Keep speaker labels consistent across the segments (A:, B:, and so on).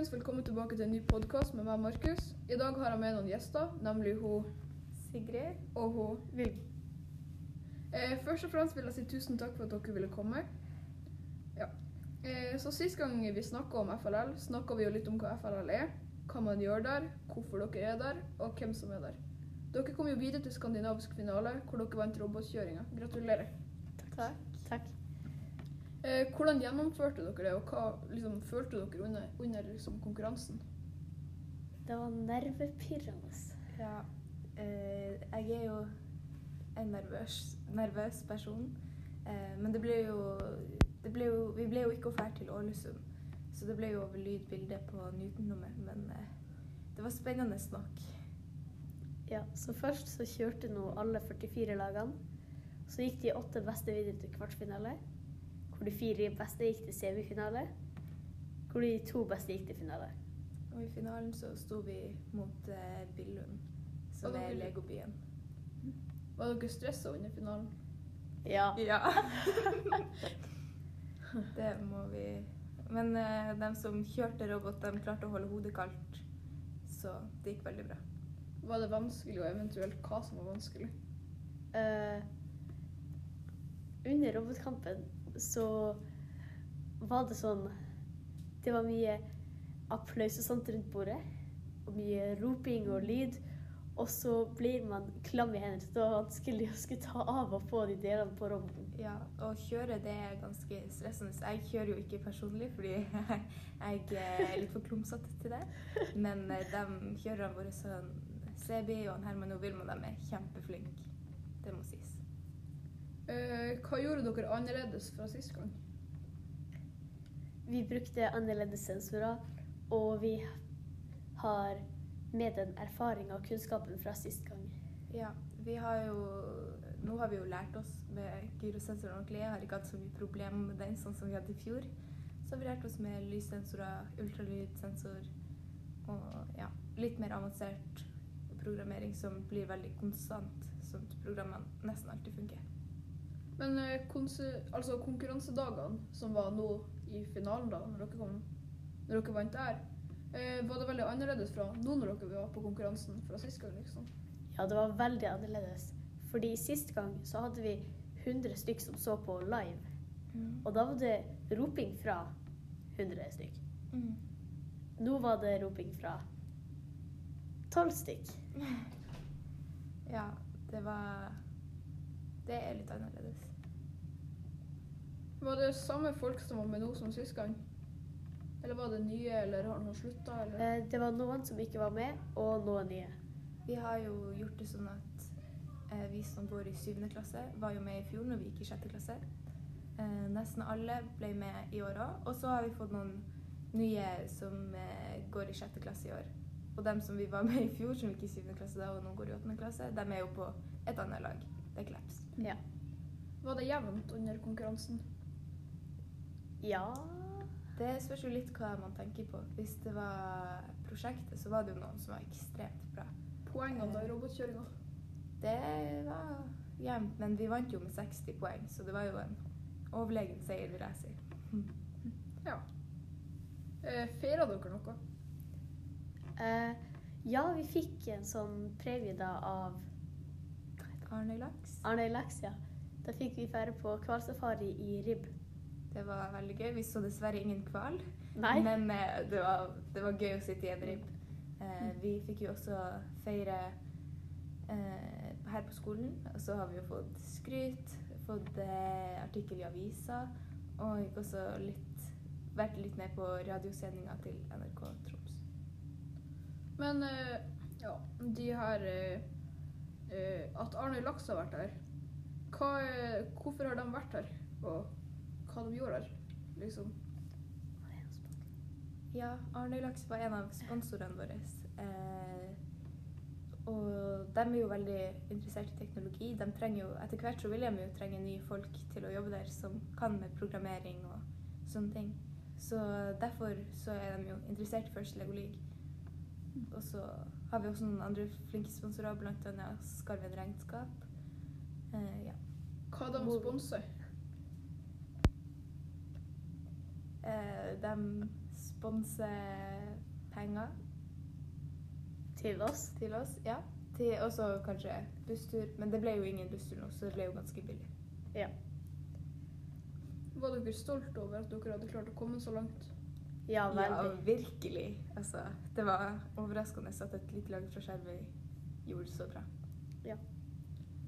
A: folkens. Velkommen tilbake til en ny podkast med meg, Markus. I dag har jeg med noen gjester, nemlig hun
B: Sigrid.
A: og hun Vil. Eh, først og fremst vil jeg si tusen takk for at dere ville komme. Ja. Eh, så Sist gang vi snakka om FLL, snakka vi jo litt om hva FLL er, hva man gjør der, hvorfor dere er der, og hvem som er der. Dere kom jo videre til skandinavisk finale, hvor dere vant robotkjøringa. Gratulerer.
B: Takk. Takk.
A: Eh, hvordan gjennomførte dere det, og hva liksom, følte dere under, under liksom, konkurransen?
B: Det var nervepirrende.
C: Ja, eh, jeg er jo en nervøs, nervøs person. Eh, men det ble jo, det ble jo Vi ble jo ikke offert til Ålesund, så det ble jo over lydbilde på Newton-nummer, Men eh, det var spennende nok.
B: Ja, så først så kjørte nå alle 44 lagene. Så gikk de åtte beste videre til kvartfinale. Hvor de fire beste gikk til semifinale. Hvor de to beste gikk til finale.
C: Og i finalen så sto vi mot eh, Billund, som er legobyen.
A: Var dere stressa under finalen?
B: Ja.
C: Ja. det må vi Men eh, de som kjørte robot, de klarte å holde hodet kaldt. Så det gikk veldig bra.
A: Var det vanskelig, og eventuelt hva som var vanskelig?
B: Uh, under robotkampen så var det sånn Det var mye applaus og sånt rundt bordet. Og mye roping og lyd. Og så blir man klam i hendene. Det var vanskelig å skulle ta av og på de delene på rommet.
C: Ja, å kjøre det er ganske stressende. Jeg kjører jo ikke personlig fordi jeg er litt for klumsete til det. Men eh, de kjørerne våre, Sebi og Herman og Vilma, de er kjempeflinke. Det må sies.
A: Eh, hva gjorde dere annerledes fra sist gang?
B: Vi brukte annerledes sensorer, og vi har med den erfaringa og kunnskapen fra sist gang.
C: Ja, vi har jo Nå har vi jo lært oss med gyrosensoren ordentlig. Jeg har ikke hatt så mye problemer med den, sånn som vi hadde i fjor. Så har vi lært oss med lyssensorer, ultralydsensor og ja, litt mer avansert programmering som blir veldig konstant, sånn at programmene nesten alltid funker.
A: Men eh, altså konkurransedagene som var nå i finalen, da, når dere, kom, når dere vant der, eh, var det veldig annerledes fra nå når dere var på konkurransen fra sist gang? liksom?
B: Ja, det var veldig annerledes. Fordi sist gang så hadde vi 100 stykk som så på live. Og da var det roping fra 100 stykk.
C: Mm.
B: Nå var det roping fra 12 stykk.
C: Ja, det var Det er litt annerledes.
A: Var det samme folk som var med nå som sist gang? Eller var det nye, eller har noen slutta? Eller?
B: Eh, Det var noen som ikke var med, og noen nye.
C: Vi har jo gjort det sånn at eh, vi som går i syvende klasse, var jo med i fjor når vi gikk i sjette klasse. Eh, nesten alle ble med i år òg. Og så har vi fått noen nye som eh, går i sjette klasse i år. Og dem som vi var med i fjor, som gikk i syvende klasse da, og nå går i åttende klasse, de er jo på et annet lag. Det er Kleps.
B: Ja.
A: Var det jevnt under konkurransen?
B: Ja
C: Det spørs jo litt hva man tenker på. Hvis det var prosjektet, så var det jo noen som var ekstremt bra.
A: Poengene da i robotkjøringa?
C: Det var jevnt, men vi vant jo med 60 poeng, så det var jo en overlegen seier, vil jeg si.
A: Ja. Eh, Feira dere noe?
B: Eh, Ja, vi fikk en sånn premie da av
C: Arnøy Laks.
B: Arne Laks, ja. Da fikk vi feire på hvalsafari i Ribb.
C: Det var veldig gøy. Vi så dessverre ingen hval, men eh, det var, det var gøy å sitte i en ribb. Eh, vi fikk jo også feire eh, her på skolen, og så har vi jo fått skryt, fått artikkel i avisa, og også litt, vært litt med på radiosendinga til NRK Troms.
A: Men ja, de her At Arne Laks har vært her. Hva, hvorfor har de vært her? Og hva de gjorde der. Liksom.
C: Ja, Arne Laks var en av sponsorene våre. Eh, og de er jo veldig interessert i teknologi. De trenger jo, etter hvert så vil de jo trenge nye folk til å jobbe der som kan med programmering og sånne ting. Så derfor så er de jo interessert i First Lego League. Og så har vi også noen andre flinke sponsorer, bl.a. Skarven Regnskap. Eh, ja.
A: Hva de sponser?
C: Eh, de sponser penger
B: Til oss.
C: til oss. Ja. Og også kanskje busstur. Men det ble jo ingen busstur nå, så det ble jo ganske billig. Ja.
A: Var dere stolt over at dere hadde klart å komme så langt?
B: Ja,
C: Ja, virkelig. Altså, det var overraskende at et lite lag fra Skjervøy gjorde det så bra. Ja.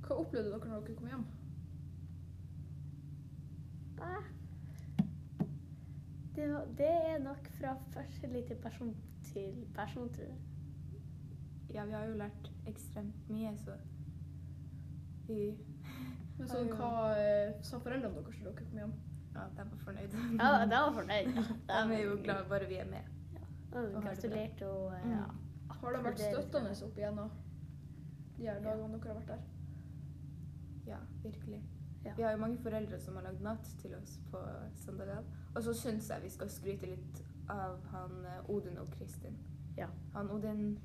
A: Hva opplevde dere når dere kom hjem?
B: Ah. Det, var, det er nok fra forskjellig til person til person, tror jeg.
C: Ja, vi har jo lært ekstremt mye, så vi
A: Men sånn,
C: Ja, ja.
A: hva eh, sa foreldrene deres til dere kom hjem?
C: Ja, de var fornøyd.
B: Ja, de var fornøyd. Ja.
C: De er jo glad bare vi er med.
B: Ja,
C: Og
B: Gratulerte og
C: Mm.
B: ja.
A: Har de vært støttende opp igjennom de her dagene dere har vært der?
C: Ja, virkelig.
B: Ja.
C: Vi har jo mange foreldre som har lagd mat til oss på søndagene. Og så syns jeg vi skal skryte litt av han eh, Odin og Kristin.
B: Ja.
C: Han Odin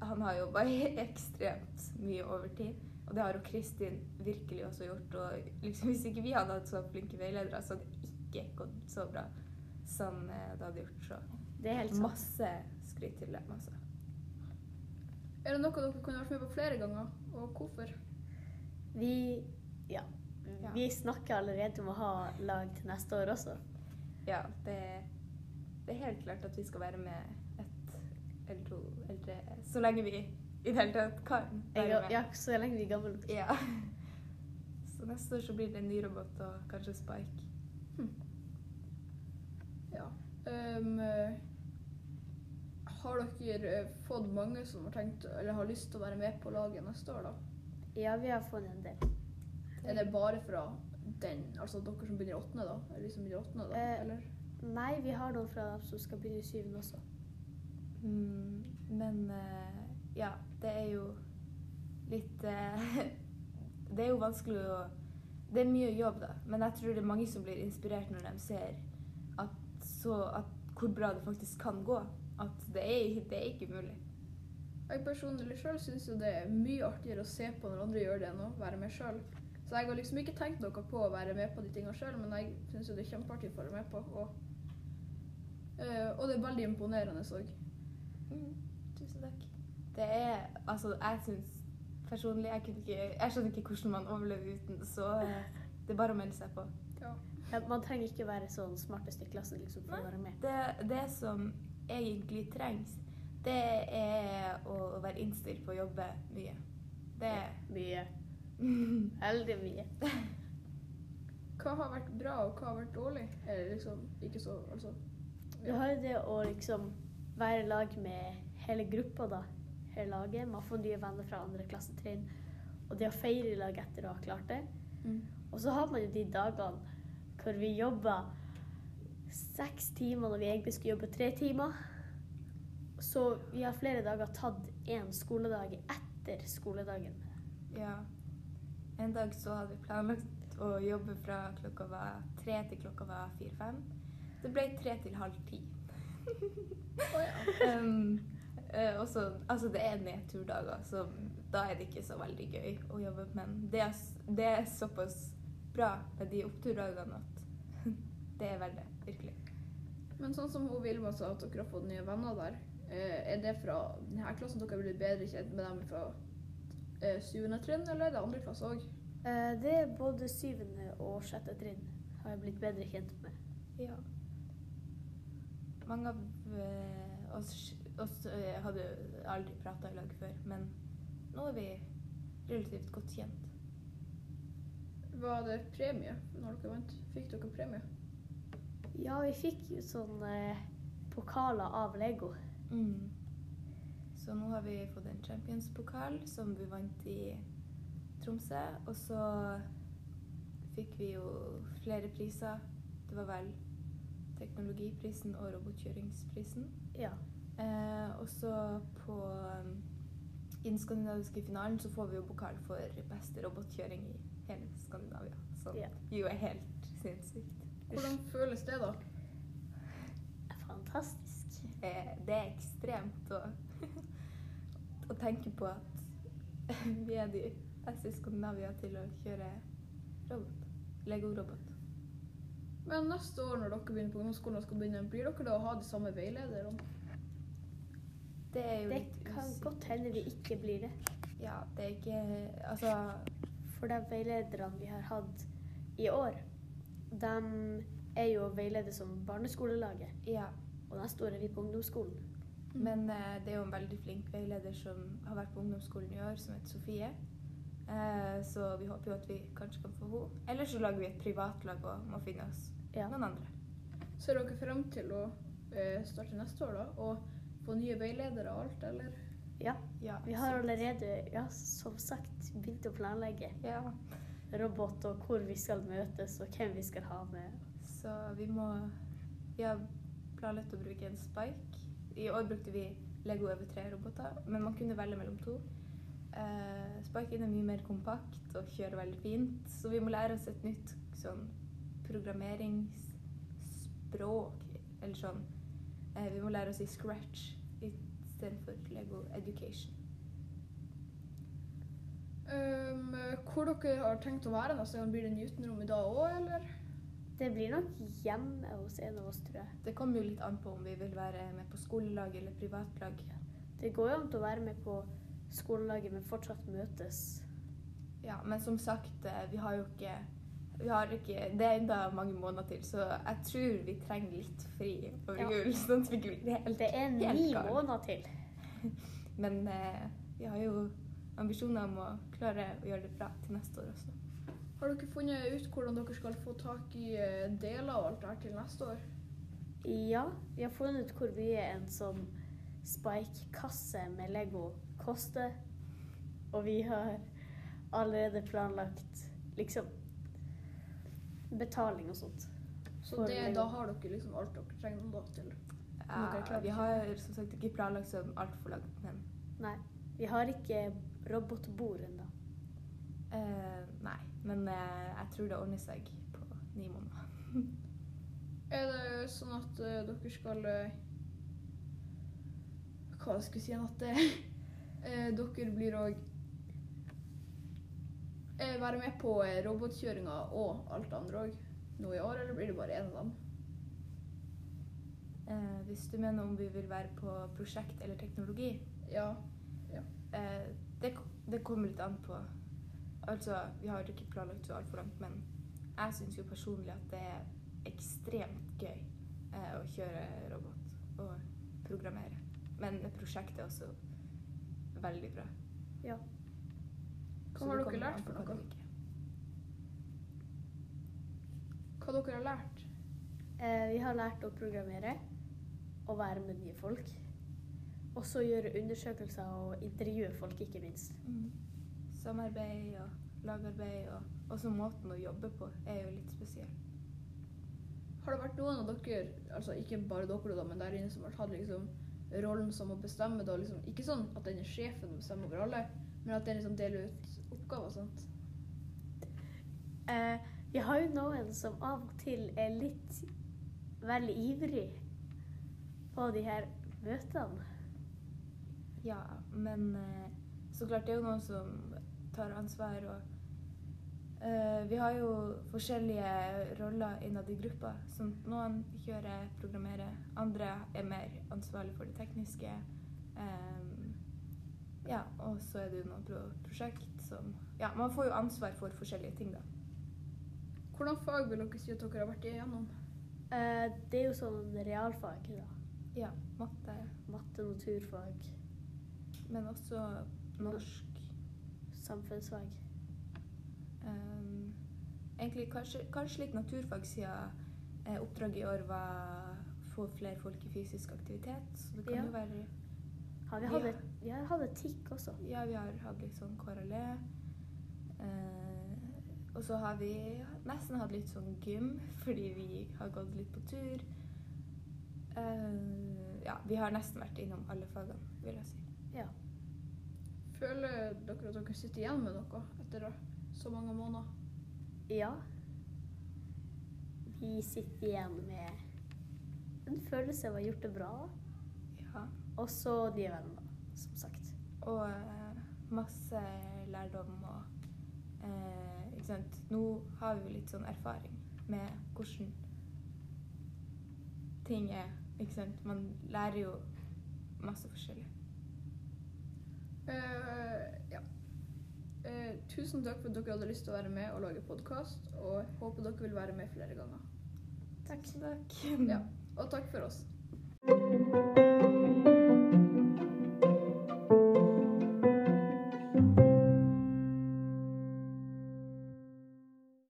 C: han har jobba ekstremt mye overtid. Og det har jo Kristin virkelig også gjort. Og liksom, hvis ikke vi hadde hatt så flinke veiledere, så hadde det ikke gått så bra som eh, det hadde gjort. Så
B: Det er helt sant.
C: masse skryt til dem, altså.
A: Er det noe dere kunne vært med på flere ganger, og hvorfor?
B: Vi ja.
C: Ja.
B: Vi snakker allerede om å ha lag til neste år også.
C: Ja, det, det er helt klart at vi skal være med ett eller to eldre så lenge vi i det hele tatt kan være med.
B: ja, så lenge vi er gamle.
C: Ja. Så neste år så blir det en ny robot og kanskje Spike.
A: Ja. Ehm, eh, har dere eh, fått mange som har tenkt, eller har lyst til å være med på laget neste år, da?
B: Ja, vi har fått en del.
A: Er det bare fra den, altså dere som begynner i åttende, da? Eller som begynner åttende, da?
B: Eh,
A: Eller?
B: Nei, vi har noen fra dem som skal begynne i syvende også.
C: Mm, men eh, ja, det er jo litt eh, Det er jo vanskelig å Det er mye jobb, da. Men jeg tror det er mange som blir inspirert når de ser at, så, at hvor bra det faktisk kan gå. At det er, det er ikke mulig.
A: Jeg personlig sjøl syns jo det er mye artigere å se på når andre gjør det, enn å være med sjøl. Så jeg har liksom ikke tenkt noe på å være med på de tingene sjøl, men jeg syns jo det er kjempeartig å være med på. Og, eh, og det er veldig imponerende òg.
C: Mm, tusen takk. Det er Altså, jeg syns personlig Jeg, kunne ikke, jeg skjønner ikke hvordan man overlever uten, så eh, det er bare å melde seg på.
B: Ja, man trenger ikke være sånn smartest i klassen liksom, for
C: Nei.
B: å være med.
C: Det, det som egentlig trengs, det er å være innstilt på å jobbe mye. Det er
B: Mye. Veldig mye.
A: Hva har vært bra, og hva har vært dårlig? Eller liksom ikke så Altså.
B: Du har jo det å liksom være i lag med hele gruppa, da. Hele laget. Man får nye venner fra andre klassetrinn. Og det å feire i lag etter å ha klart det.
A: Mm.
B: Og så har man jo de dagene hvor vi jobber seks timer når vi egentlig skulle jobbe tre timer. Så vi har flere dager tatt én skoledag etter skoledagen.
C: Ja. En dag så hadde vi planlagt å jobbe fra klokka var tre til klokka var fire-fem. Det ble tre til halv ti.
A: oh, ja.
C: um, uh, også, altså det er nedturdager, så da er det ikke så veldig gøy å jobbe. Men det er, det er såpass bra med de oppturdagene at det er verdt det. Virkelig.
A: Men sånn som hun Vilma sa, at dere har fått nye venner der. Eh, er det fra denne klassen dere blitt bedre kjent med dem fra eh, syvende trinn, eller er det andre klasse òg?
B: Eh, Det er både syvende og sjette trinn har jeg blitt bedre kjent med.
C: Ja. Mange av eh, oss, oss eh, hadde aldri prata i lag før, men nå er vi relativt godt kjent.
A: Var det premie når dere vant? Fikk dere premie?
B: Ja, vi fikk jo sånn eh, pokaler av Lego.
C: Mm. Så nå har vi fått en Champions-pokal som vi vant i Tromsø. Og så fikk vi jo flere priser. Det var vel teknologiprisen og robotkjøringsprisen.
B: Ja.
C: Eh, og så på um, i den skandinaviske finalen så får vi jo pokal for beste robotkjøring i hele Skandinavia. Som
B: Ja.
C: jo er helt sinnssykt.
A: Hvordan føles det, da?
B: Fantastisk.
C: Eh, det er ekstremt å tenke på at vi er de beste i Skandinavia til å kjøre robot. Lego-robot.
A: Men neste år når dere begynner på ungdomsskolen, og skal begynne, blir dere da å ha de samme veilederne?
C: Det er jo
B: Det
C: litt
B: kan godt hende vi ikke blir det.
C: Ja, det er ikke Altså,
B: For de veilederne vi har hatt i år, de er jo veiledet som barneskolelaget.
C: ja.
B: Og neste år er vi på ungdomsskolen.
C: Men eh, det er jo en veldig flink veileder som har vært på ungdomsskolen i år, som heter Sofie. Eh, så vi håper jo at vi kanskje kan få henne. Eller så lager vi et privatlag og må finne oss
B: Ja.
C: noen andre.
A: Ser dere frem til å eh, starte neste år da, og få nye veiledere og alt, eller?
C: Ja,
B: Vi har allerede, ja, som sagt, begynt å planlegge
C: Ja,
B: robot og hvor vi skal møtes og hvem vi skal ha med.
C: så vi må Vi har planlagt å bruke en spike. I år brukte vi Lego EV3-roboter, men man kunne velge mellom to. Eh, Spiken er mye mer kompakt og kjører veldig fint, så vi må lære oss et nytt sånn programmeringsspråk, eller sånn. uh, vi må lære oss i Scratch istedenfor Lego Education.
A: Um, hvor dere har tenkt å være neste gang? Blir det Newton-rom i dag òg, eller?
B: Det blir nok hjemme hos en av oss, tror jeg.
C: Det kommer jo litt an på om vi vil være med på skolelag eller privatlag.
B: Det går jo an til å være med på skolelaget, men fortsatt møtes.
C: Ja, men som sagt, eh, vi har jo ikke vi har ikke, Det er enda mange måneder til, så jeg tror vi trenger litt fri over
B: Ja.
C: jul. Sånn at vi ikke blir helt
B: Det er ni måneder til.
C: Men eh, vi har jo ambisjoner om å klare å gjøre det bra til neste år også.
A: Har dere funnet ut hvordan dere skal få tak i eh, deler og alt det her til neste år?
B: Ja, vi har funnet ut hvor mye en sånn Spike-kasse med Lego koster. Og vi har allerede planlagt liksom betaling og sånt.
A: Så det, da har dere liksom alt dere trenger da til.
C: Ja, vi har som sagt ikke planlagt så altfor langt, men
B: Nei, vi har ikke robotbord ennå.
C: Eh, Nei. Men uh, jeg tror det ordner seg på ni måneder.
A: Er det sånn at uh, dere skal Hva jeg si at det, eh, Dere blir òg være med på robotkjøringa og alt det andre òg nå i år, eller blir det bare én av dem?
C: Hvis du mener om vi vil være på prosjekt eller teknologi,
A: Ja.
C: Eh, det, det kommer litt an på Altså, vi har ikke planlagt så altfor langt, men jeg syns jo personlig at det er ekstremt gøy eh, å kjøre robot og programmere. Men prosjektet er også veldig bra.
B: Ja.
A: Hva har dere lært for noe? Hva dere har lært?
B: Eh, vi har lært å programmere og være med nye folk. Også gjøre undersøkelser og intervjue folk, ikke minst.
C: Mm. Samarbeid og lagarbeid og også måten å jobbe på er jo litt spesiell.
A: Har det vært noen av dere, altså ikke bare dere da, men der inne som har tatt liksom rollen som å bestemme da, liksom, ikke sånn at den er sjefen og bestemmer over alle, men at den liksom deler ut oppgaver og sånt?
B: Uh, vi har jo noen som av og til er litt veldig ivrig på de her møtene.
C: Ja, men uh, så klart det er jo noen som tar ansvar og Uh, Vi har jo forskjellige roller innad i gruppa. Sånn noen kjører, programmerer, andre er mer ansvarlig for det tekniske. Um, ja, og så er det jo noen pro prosjekt som Ja, man får jo ansvar for forskjellige ting, da.
A: Hvordan fag vil dere si at dere har vært igjennom?
B: Uh, det er jo sånn realfag, da.
C: Ja, matte,
B: Matte, naturfag,
C: men også norsk.
B: Samfunnsfag.
C: Um, egentlig kanskje, kanskje litt naturfag siden eh, oppdraget i år var få flere folk i fysisk aktivitet. Så det kan
B: Ja.
C: jo være
B: Har vi,
C: Vi
B: hatt
C: har-
B: vi har hatt et TIK også.
C: Ja, vi har hatt litt sånn KRLE. Eh, og så har vi nesten hatt litt sånn gym, fordi vi har gått litt på tur. Eh, ja, vi har nesten vært innom alle fagene, vil jeg si.
A: Føler dere at dere sitter igjen med noe etter så mange måneder?
B: Ja. Vi sitter igjen med en følelse av å ha gjort det bra.
C: Ja.
B: Og så de vennene, som sagt.
C: Og eh, masse lærdom og eh, Ikke sant. Nå har vi jo litt sånn erfaring med hvordan ting er. Ikke sant? Man lærer jo masse forskjellig.
A: Eh, ja. Eh, tusen takk for at dere hadde lyst til å være med og lage podkast, og håper dere vil være med flere ganger.
C: Takk. takk.
A: Ja, og takk for oss.